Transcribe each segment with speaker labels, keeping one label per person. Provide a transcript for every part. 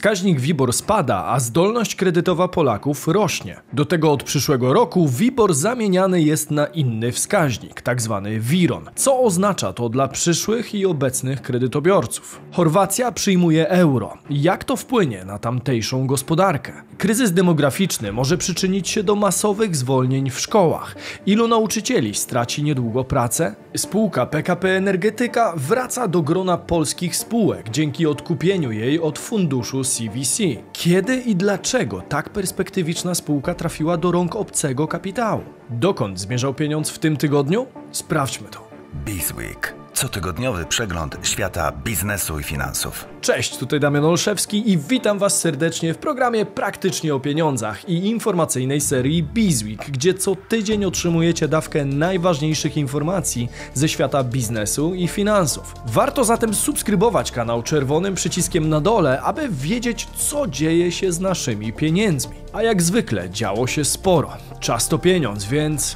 Speaker 1: wskaźnik WIBOR spada, a zdolność kredytowa Polaków rośnie. Do tego od przyszłego roku WIBOR zamieniany jest na inny wskaźnik, tzw. WIRON. Co oznacza to dla przyszłych i obecnych kredytobiorców? Chorwacja przyjmuje euro. Jak to wpłynie na tamtejszą gospodarkę? Kryzys demograficzny może przyczynić się do masowych zwolnień w szkołach. Ilu nauczycieli straci niedługo pracę? Spółka PKP Energetyka wraca do grona polskich spółek dzięki odkupieniu jej od funduszu CVC. Kiedy i dlaczego tak perspektywiczna spółka trafiła do rąk obcego kapitału? Dokąd zmierzał pieniądz w tym tygodniu? Sprawdźmy to.
Speaker 2: Bizweek. Cotygodniowy przegląd świata biznesu i finansów.
Speaker 1: Cześć, tutaj Damian Olszewski i witam Was serdecznie w programie Praktycznie o Pieniądzach i informacyjnej serii Bizweek, gdzie co tydzień otrzymujecie dawkę najważniejszych informacji ze świata biznesu i finansów. Warto zatem subskrybować kanał czerwonym przyciskiem na dole, aby wiedzieć, co dzieje się z naszymi pieniędzmi. A jak zwykle działo się sporo. Czas to pieniądz, więc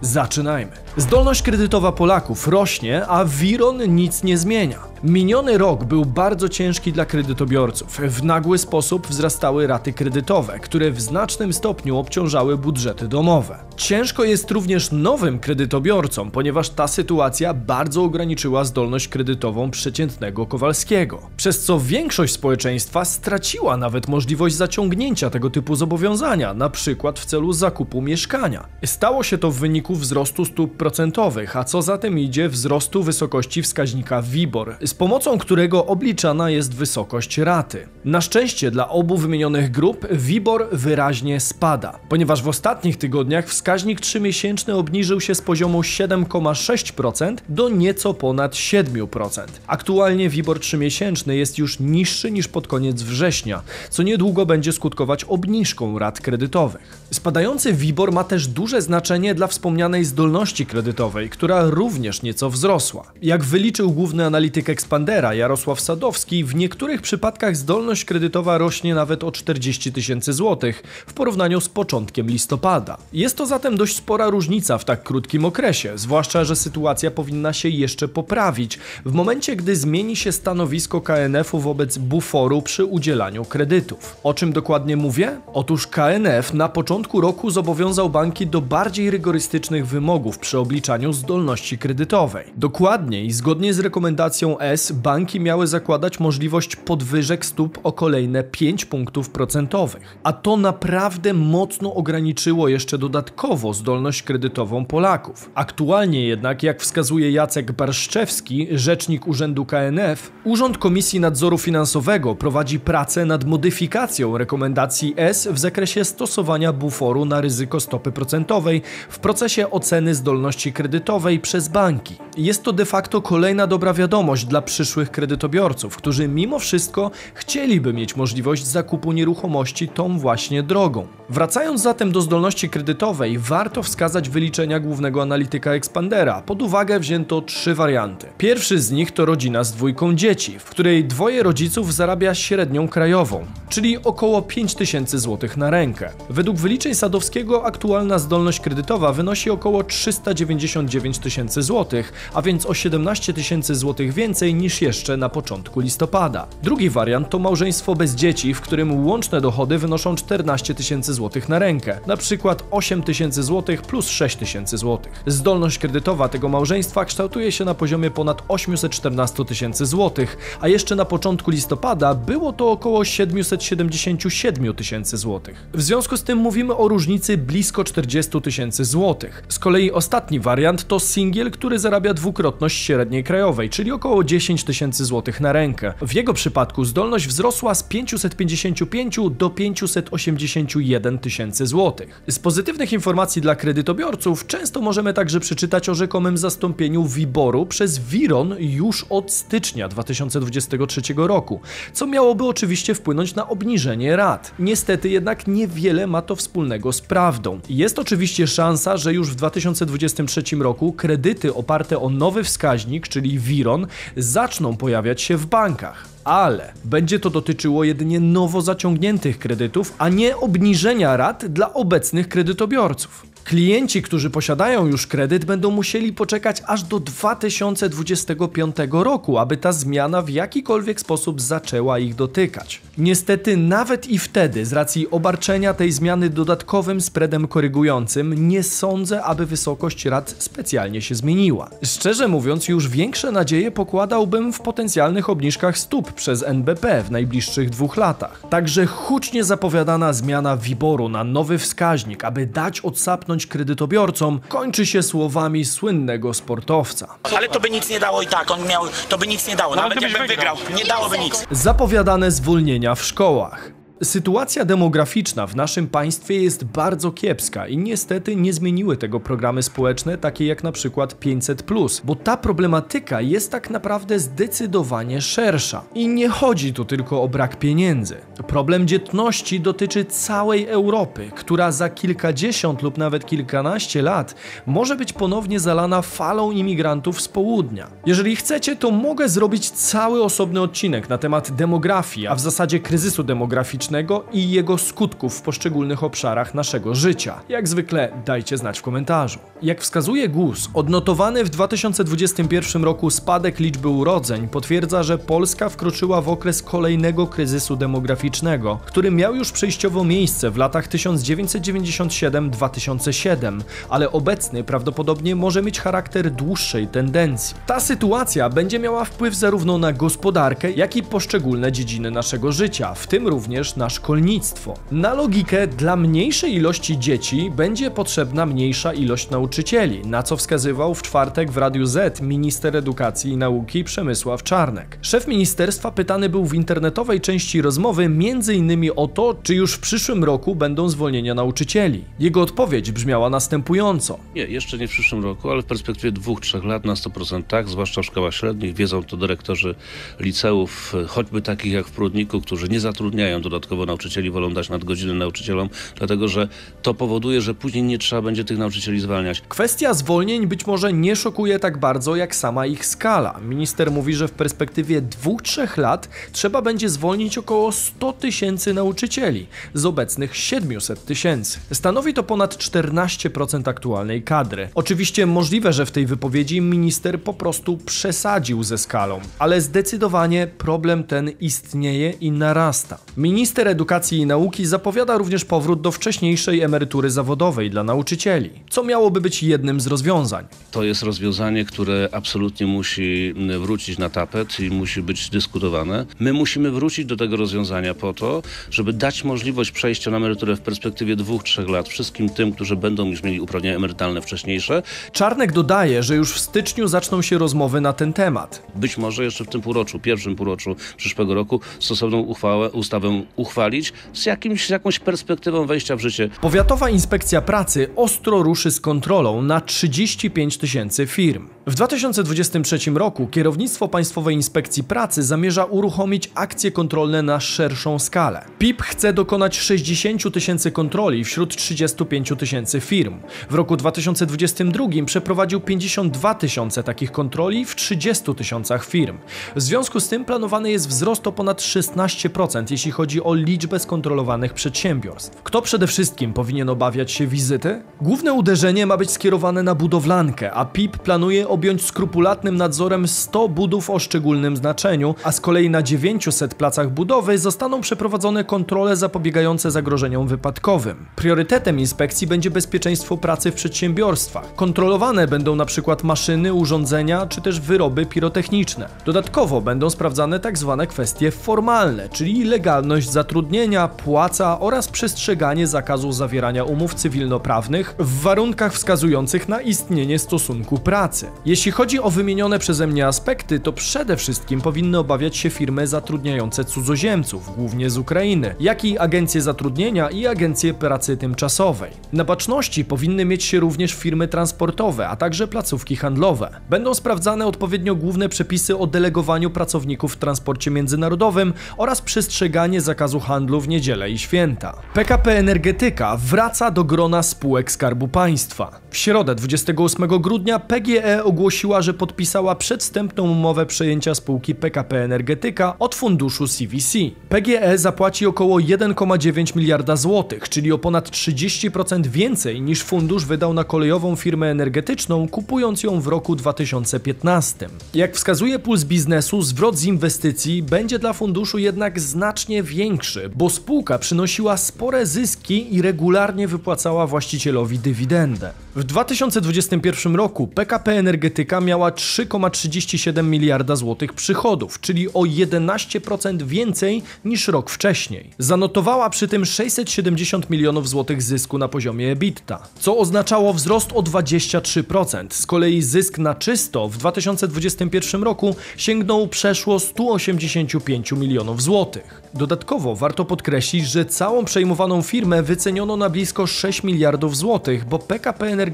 Speaker 1: zaczynajmy. Zdolność kredytowa Polaków rośnie, a Wiron nic nie zmienia. Miniony rok był bardzo ciężki dla kredytobiorców. W nagły sposób wzrastały raty kredytowe, które w znacznym stopniu obciążały budżety domowe. Ciężko jest również nowym kredytobiorcom, ponieważ ta sytuacja bardzo ograniczyła zdolność kredytową przeciętnego Kowalskiego, przez co większość społeczeństwa straciła nawet możliwość zaciągnięcia tego typu zobowiązania, na przykład w celu zakupu mieszkania. Stało się to w wyniku wzrostu stóp procentowych, a co za tym idzie wzrostu wysokości wskaźnika WIBOR, z pomocą którego obliczana jest wysokość raty. Na szczęście dla obu wymienionych grup WIBOR wyraźnie spada, ponieważ w ostatnich tygodniach wskaźnik 3-miesięczny obniżył się z poziomu 7,6% do nieco ponad 7%. Aktualnie WIBOR 3-miesięczny jest już niższy niż pod koniec września, co niedługo będzie skutkować obniżką rat kredytowych. Spadający WIBOR ma też duże znaczenie dla wspomnianej zdolności kredytowej, która również nieco wzrosła. Jak wyliczył główny analityk Expandera Jarosław Sadowski, w niektórych przypadkach zdolność kredytowa rośnie nawet o 40 tysięcy złotych w porównaniu z początkiem listopada. Jest to zatem dość spora różnica w tak krótkim okresie, zwłaszcza, że sytuacja powinna się jeszcze poprawić w momencie, gdy zmieni się stanowisko KNF-u wobec buforu przy udzielaniu kredytów. O czym dokładnie mówię? Otóż KNF na początku roku zobowiązał banki do bardziej rygorystycznych wymogów przy obliczaniu zdolności kredytowej. Dokładniej, zgodnie z rekomendacją S, banki miały zakładać możliwość podwyżek stóp o kolejne 5 punktów procentowych. A to naprawdę mocno ograniczyło jeszcze dodatkowo zdolność kredytową Polaków. Aktualnie jednak, jak wskazuje Jacek Barszczewski, rzecznik Urzędu KNF, Urząd Komisji Nadzoru Finansowego prowadzi pracę nad modyfikacją rekomendacji S w zakresie stosowania buforu na ryzyko stopy procentowej w procesie oceny zdolności kredytowej przez banki. Jest to de facto kolejna dobra wiadomość dla przyszłych kredytobiorców, którzy mimo wszystko chcieliby mieć możliwość zakupu nieruchomości tą właśnie drogą. Wracając zatem do zdolności kredytowej, warto wskazać wyliczenia głównego analityka Expandera. Pod uwagę wzięto trzy warianty. Pierwszy z nich to rodzina z dwójką dzieci, w której dwoje rodziców zarabia średnią krajową, czyli około 5000 zł na rękę. Według wyliczeń Sadowskiego aktualna zdolność kredytowa wynosi około 399 tysięcy złotych, a więc o 17 tysięcy złotych więcej niż jeszcze na początku listopada. Drugi wariant to małżeństwo bez dzieci, w którym łączne dochody wynoszą 14 tysięcy złotych na rękę, na przykład 8 tysięcy złotych plus 6 tysięcy złotych. Zdolność kredytowa tego małżeństwa kształtuje się na poziomie ponad 814 tysięcy złotych, a jeszcze na początku listopada było to około 777 tysięcy złotych. W związku z tym mówimy o różnicy blisko 40 tysięcy złotych. Z kolei ostatni wariant to singiel, który zarabia dwukrotność średniej krajowej, czyli około 10 tysięcy złotych na rękę. W jego przypadku zdolność wzrosła z 555 do 581 tysięcy złotych. Z pozytywnych informacji dla kredytobiorców często możemy także przeczytać o rzekomym zastąpieniu WIBOR-u przez WIRON już od stycznia 2023 roku, co miałoby oczywiście wpłynąć na obniżenie rat. Niestety jednak niewiele ma to wspólnego z prawdą. Jest oczywiście szansa, że już w 2023 roku kredyty oparte o nowy wskaźnik, czyli WIRON, zaczną pojawiać się w bankach ale będzie to dotyczyło jedynie nowo zaciągniętych kredytów, a nie obniżenia rat dla obecnych kredytobiorców. Klienci, którzy posiadają już kredyt, będą musieli poczekać aż do 2025 roku, aby ta zmiana w jakikolwiek sposób zaczęła ich dotykać. Niestety nawet i wtedy, z racji obarczenia tej zmiany dodatkowym spreadem korygującym, nie sądzę, aby wysokość rat specjalnie się zmieniła. Szczerze mówiąc, już większe nadzieje pokładałbym w potencjalnych obniżkach stóp przez NBP w najbliższych dwóch latach. Także hucznie zapowiadana zmiana WIBOR-u na nowy wskaźnik, aby dać odsapnąć kredytobiorcom, kończy się słowami słynnego sportowca.
Speaker 3: Ale to by nic nie dało i tak, on miał, to by nic nie dało, nawet jakbym wygrał, nie dałoby nic.
Speaker 1: Zapowiadane zwolnienia w szkołach. Sytuacja demograficzna w naszym państwie jest bardzo kiepska i niestety nie zmieniły tego programy społeczne, takie jak na przykład 500, bo ta problematyka jest tak naprawdę zdecydowanie szersza. I nie chodzi tu tylko o brak pieniędzy. Problem dzietności dotyczy całej Europy, która za kilkadziesiąt lub nawet kilkanaście lat może być ponownie zalana falą imigrantów z południa. Jeżeli chcecie, to mogę zrobić cały osobny odcinek na temat demografii, a w zasadzie kryzysu demograficznego i jego skutków w poszczególnych obszarach naszego życia. Jak zwykle dajcie znać w komentarzu. Jak wskazuje GUS, odnotowany w 2021 roku spadek liczby urodzeń potwierdza, że Polska wkroczyła w okres kolejnego kryzysu demograficznego, który miał już przejściowo miejsce w latach 1997-2007, ale obecny prawdopodobnie może mieć charakter dłuższej tendencji. Ta sytuacja będzie miała wpływ zarówno na gospodarkę, jak i poszczególne dziedziny naszego życia, w tym również na szkolnictwo. Na logikę dla mniejszej ilości dzieci będzie potrzebna mniejsza ilość nauczycieli, na co wskazywał w czwartek w Radiu Z minister edukacji i nauki Przemysław Czarnek. Szef ministerstwa pytany był w internetowej części rozmowy m.in. o to, czy już w przyszłym roku będą zwolnienia nauczycieli. Jego odpowiedź brzmiała następująco.
Speaker 4: Nie, jeszcze nie w przyszłym roku, ale w perspektywie dwóch, trzech lat na 100% tak, zwłaszcza w szkołach średnich. Wiedzą to dyrektorzy liceów, choćby takich jak w Prudniku, którzy nie zatrudniają dodatkowo nauczycieli, wolą dać nadgodziny nauczycielom, dlatego że to powoduje, że później nie trzeba będzie tych nauczycieli zwalniać.
Speaker 1: Kwestia zwolnień być może nie szokuje tak bardzo jak sama ich skala. Minister mówi, że w perspektywie dwóch, trzech lat trzeba będzie zwolnić około 100 tysięcy nauczycieli z obecnych 700 tysięcy. Stanowi to ponad 14% aktualnej kadry. Oczywiście możliwe, że w tej wypowiedzi minister po prostu przesadził ze skalą, ale zdecydowanie problem ten istnieje i narasta. Minister edukacji i nauki zapowiada również powrót do wcześniejszej emerytury zawodowej dla nauczycieli, co miałoby być jednym z rozwiązań.
Speaker 4: To jest rozwiązanie, które absolutnie musi wrócić na tapet i musi być dyskutowane. My musimy wrócić do tego rozwiązania po to, żeby dać możliwość przejścia na emeryturę w perspektywie dwóch, trzech lat wszystkim tym, którzy będą już mieli uprawnienia emerytalne wcześniejsze.
Speaker 1: Czarnek dodaje, że już w styczniu zaczną się rozmowy na ten temat.
Speaker 4: Być może jeszcze w tym półroczu, pierwszym półroczu przyszłego roku stosowną uchwałę, ustawę uchwalić z, jakimś, z jakąś perspektywą wejścia w życie.
Speaker 1: Powiatowa Inspekcja Pracy ostro ruszy z kontrolą na 35 tysięcy firm. W 2023 roku kierownictwo Państwowej Inspekcji Pracy zamierza uruchomić akcje kontrolne na szerszą skalę. PIP chce dokonać 60 tysięcy kontroli wśród 35 tysięcy firm. W roku 2022 przeprowadził 52 tysiące takich kontroli w 30 tysiącach firm. W związku z tym planowany jest wzrost o ponad 16%, jeśli chodzi o liczbę skontrolowanych przedsiębiorstw. Kto przede wszystkim powinien obawiać się wizyty? Główne uderzenie ma być skierowane na budowlankę, a PIP planuje objąć skrupulatnym nadzorem 100 budów o szczególnym znaczeniu, a z kolei na 900 placach budowy zostaną przeprowadzone kontrole zapobiegające zagrożeniom wypadkowym. Priorytetem inspekcji będzie bezpieczeństwo pracy w przedsiębiorstwach. Kontrolowane będą przykład maszyny, urządzenia czy też wyroby pirotechniczne. Dodatkowo będą sprawdzane tak zwane kwestie formalne, czyli legalność zatrudnienia, płaca oraz przestrzeganie zakazu zawierania umów cywilnoprawnych w warunkach wskazujących na istnienie stosunku pracy. Jeśli chodzi o wymienione przeze mnie aspekty, to przede wszystkim powinny obawiać się firmy zatrudniające cudzoziemców, głównie z Ukrainy, jak i agencje zatrudnienia i agencje pracy tymczasowej. Na baczności powinny mieć się również firmy transportowe, a także placówki handlowe. Będą sprawdzane odpowiednio główne przepisy o delegowaniu pracowników w transporcie międzynarodowym oraz przestrzeganie zakazu handlu w niedzielę i święta. PKP Energetyka wraca do grona spółek Skarbu Państwa. W środę 28 grudnia PGE ogłosiło ogłosiła, że podpisała przedwstępną umowę przejęcia spółki PKP Energetyka od funduszu CVC. PGE zapłaci około 1,9 miliarda złotych, czyli o ponad 30% więcej niż fundusz wydał na kolejową firmę energetyczną, kupując ją w roku 2015. Jak wskazuje Puls Biznesu, zwrot z inwestycji będzie dla funduszu jednak znacznie większy, bo spółka przynosiła spore zyski i regularnie wypłacała właścicielowi dywidendę. W 2021 roku PKP Energetyka miała 3,37 miliarda złotych przychodów, czyli o 11% więcej niż rok wcześniej. Zanotowała przy tym 670 milionów złotych zysku na poziomie EBITDA, co oznaczało wzrost o 23%. Z kolei zysk na czysto w 2021 roku sięgnął przeszło 185 milionów złotych. Dodatkowo warto podkreślić, że całą przejmowaną firmę wyceniono na blisko 6 miliardów złotych, bo PKP Energetyka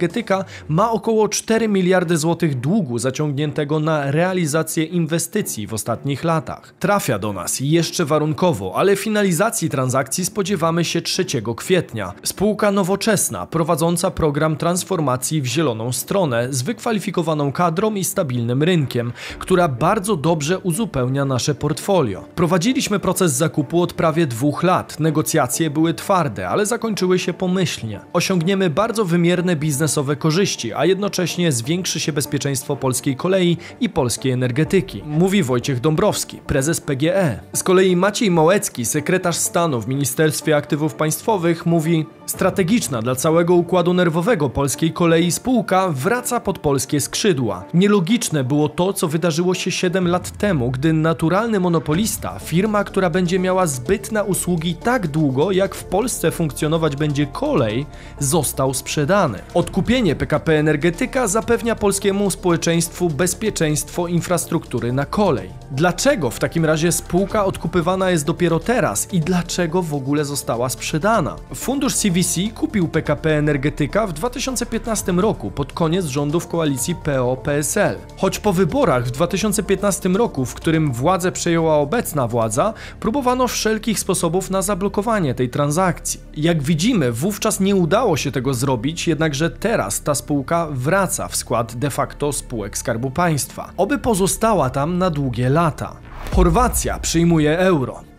Speaker 1: ma około 4 miliardy złotych długu zaciągniętego na realizację inwestycji w ostatnich latach. Trafia do nas jeszcze warunkowo, ale finalizacji transakcji spodziewamy się 3 kwietnia. Spółka nowoczesna, prowadząca program transformacji w zieloną stronę z wykwalifikowaną kadrą i stabilnym rynkiem, która bardzo dobrze uzupełnia nasze portfolio. Prowadziliśmy proces zakupu od prawie dwóch lat. Negocjacje były twarde, ale zakończyły się pomyślnie. Osiągniemy bardzo wymierne biznesowe korzyści, a jednocześnie zwiększy się bezpieczeństwo polskiej kolei i polskiej energetyki, mówi Wojciech Dąbrowski, prezes PGE. Z kolei Maciej Małecki, sekretarz stanu w Ministerstwie Aktywów Państwowych, mówi: Strategiczna dla całego układu nerwowego polskiej kolei spółka wraca pod polskie skrzydła. Nielogiczne było to, co wydarzyło się 7 lat temu, gdy naturalny monopolista, firma, która będzie miała zbyt na usługi tak długo, jak w Polsce funkcjonować będzie kolej, został sprzedany. Odkupienie PKP Energetyka zapewnia polskiemu społeczeństwu bezpieczeństwo infrastruktury na kolej. Dlaczego w takim razie spółka odkupywana jest dopiero teraz i dlaczego w ogóle została sprzedana? Fundusz CVC kupił PKP Energetyka w 2015 roku pod koniec rządów koalicji PO-PSL. Choć po wyborach w 2015 roku, w którym władzę przejęła obecna władza, próbowano wszelkich sposobów na zablokowanie tej transakcji. Jak widzimy, wówczas nie udało się tego zrobić, jednakże teraz ta spółka wraca w skład de facto spółek Skarbu Państwa. Oby pozostała tam na długie lata. Chorwacja przyjmuje euro.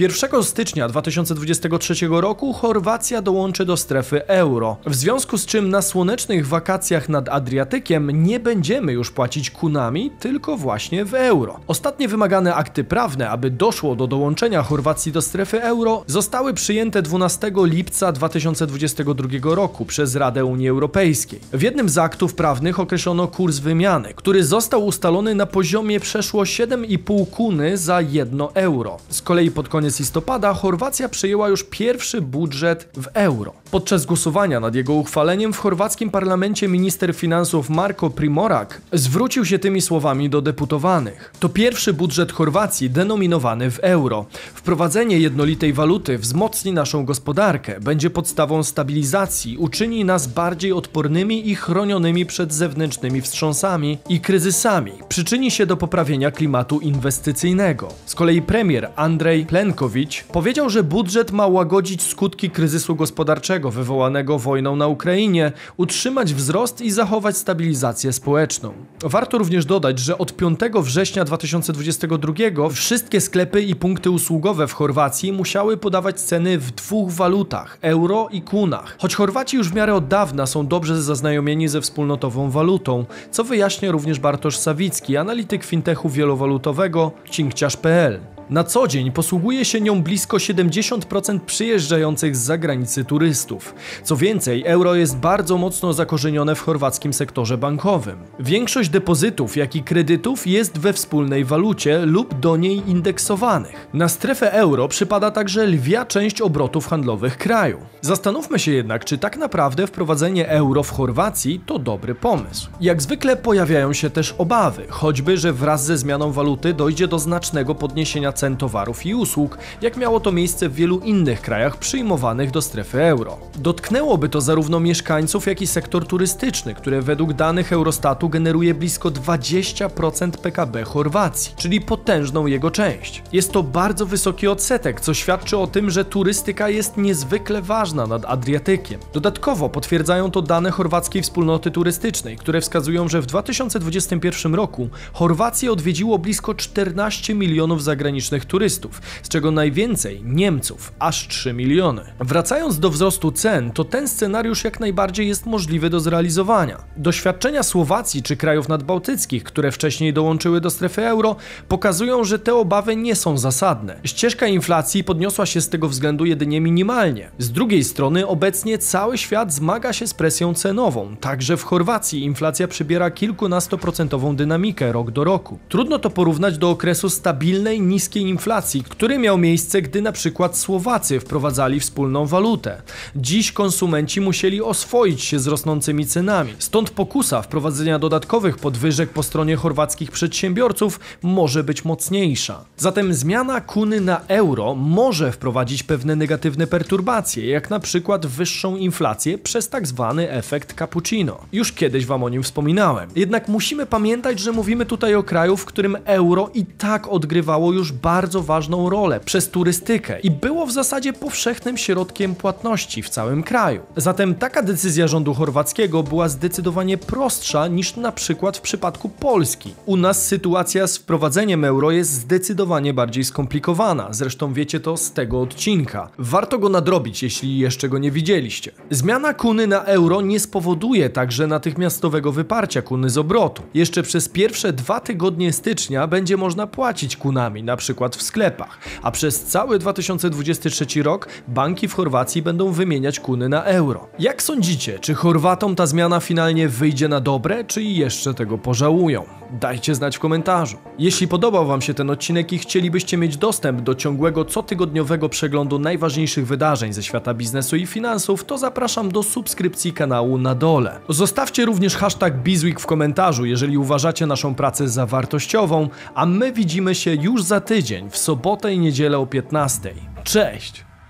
Speaker 1: 1 stycznia 2023 roku Chorwacja dołączy do strefy euro, w związku z czym na słonecznych wakacjach nad Adriatykiem nie będziemy już płacić kunami, tylko właśnie w euro. Ostatnie wymagane akty prawne, aby doszło do dołączenia Chorwacji do strefy euro, zostały przyjęte 12 lipca 2022 roku przez Radę Unii Europejskiej. W jednym z aktów prawnych określono kurs wymiany, który został ustalony na poziomie przeszło 7,5 kuny za 1 euro. Z kolei pod koniec koniec listopada Chorwacja przyjęła już pierwszy budżet w euro. Podczas głosowania nad jego uchwaleniem w chorwackim parlamencie minister finansów Marko Primorak zwrócił się tymi słowami do deputowanych. To pierwszy budżet Chorwacji denominowany w euro. Wprowadzenie jednolitej waluty wzmocni naszą gospodarkę, będzie podstawą stabilizacji, uczyni nas bardziej odpornymi i chronionymi przed zewnętrznymi wstrząsami i kryzysami, przyczyni się do poprawienia klimatu inwestycyjnego. Z kolei premier Andrzej Plenko Plenkowicz powiedział, że budżet ma łagodzić skutki kryzysu gospodarczego wywołanego wojną na Ukrainie, utrzymać wzrost i zachować stabilizację społeczną. Warto również dodać, że od 5 września 2022 wszystkie sklepy i punkty usługowe w Chorwacji musiały podawać ceny w dwóch walutach euro i kunach. Choć Chorwaci już w miarę od dawna są dobrze zaznajomieni ze wspólnotową walutą, co wyjaśnia również Bartosz Sawicki, analityk fintechu wielowalutowego cinkciarz.pl. Na co dzień posługuje się nią blisko 70% przyjeżdżających z zagranicy turystów. Co więcej, euro jest bardzo mocno zakorzenione w chorwackim sektorze bankowym. Większość depozytów, jak i kredytów jest we wspólnej walucie lub do niej indeksowanych. Na strefę euro przypada także lwia część obrotów handlowych kraju. Zastanówmy się jednak, czy tak naprawdę wprowadzenie euro w Chorwacji to dobry pomysł. Jak zwykle pojawiają się też obawy, choćby, że wraz ze zmianą waluty dojdzie do znacznego podniesienia cen towarów i usług, jak miało to miejsce w wielu innych krajach przyjmowanych do strefy euro. Dotknęłoby to zarówno mieszkańców, jak i sektor turystyczny, które według danych Eurostatu generuje blisko 20% PKB Chorwacji, czyli potężną jego część. Jest to bardzo wysoki odsetek, co świadczy o tym, że turystyka jest niezwykle ważna nad Adriatykiem. Dodatkowo potwierdzają to dane chorwackiej wspólnoty turystycznej, które wskazują, że w 2021 roku Chorwację odwiedziło blisko 14 milionów zagranicznych turystów, z czego najwięcej Niemców, aż 3 miliony. Wracając do wzrostu cen, to ten scenariusz jak najbardziej jest możliwy do zrealizowania. Doświadczenia Słowacji czy krajów nadbałtyckich, które wcześniej dołączyły do strefy euro, pokazują, że te obawy nie są zasadne. Ścieżka inflacji podniosła się z tego względu jedynie minimalnie. Z drugiej strony obecnie cały świat zmaga się z presją cenową, także w Chorwacji inflacja przybiera kilkunastoprocentową dynamikę rok do roku. Trudno to porównać do okresu stabilnej, niskiej inflacji, który miał miejsce, gdy na przykład Słowacy wprowadzali wspólną walutę. Dziś konsumenci musieli oswoić się z rosnącymi cenami, stąd pokusa wprowadzenia dodatkowych podwyżek po stronie chorwackich przedsiębiorców może być mocniejsza. Zatem zmiana kuny na euro może wprowadzić pewne negatywne perturbacje, jak na przykład wyższą inflację przez tak zwany efekt cappuccino. Już kiedyś wam o nim wspominałem. Jednak musimy pamiętać, że mówimy tutaj o kraju, w którym euro i tak odgrywało już bardzo ważną rolę przez turystykę i było w zasadzie powszechnym środkiem płatności w całym kraju. Zatem taka decyzja rządu chorwackiego była zdecydowanie prostsza niż na przykład w przypadku Polski. U nas sytuacja z wprowadzeniem euro jest zdecydowanie bardziej skomplikowana, zresztą wiecie to z tego odcinka. Warto go nadrobić, jeśli jeszcze go nie widzieliście. Zmiana kuny na euro nie spowoduje także natychmiastowego wyparcia kuny z obrotu. Jeszcze przez pierwsze dwa tygodnie stycznia będzie można płacić kunami, na przykład w sklepach, a przez cały 2023 rok banki w Chorwacji będą wymieniać kuny na euro. Jak sądzicie, czy Chorwatom ta zmiana finalnie wyjdzie na dobre, czy jeszcze tego pożałują? Dajcie znać w komentarzu. Jeśli podobał Wam się ten odcinek i chcielibyście mieć dostęp do ciągłego cotygodniowego przeglądu najważniejszych wydarzeń ze świata biznesu i finansów, to zapraszam do subskrypcji kanału na dole. Zostawcie również hashtag Bizweek w komentarzu, jeżeli uważacie naszą pracę za wartościową, a my widzimy się już za tydzień, w sobotę i niedzielę o 15. Cześć!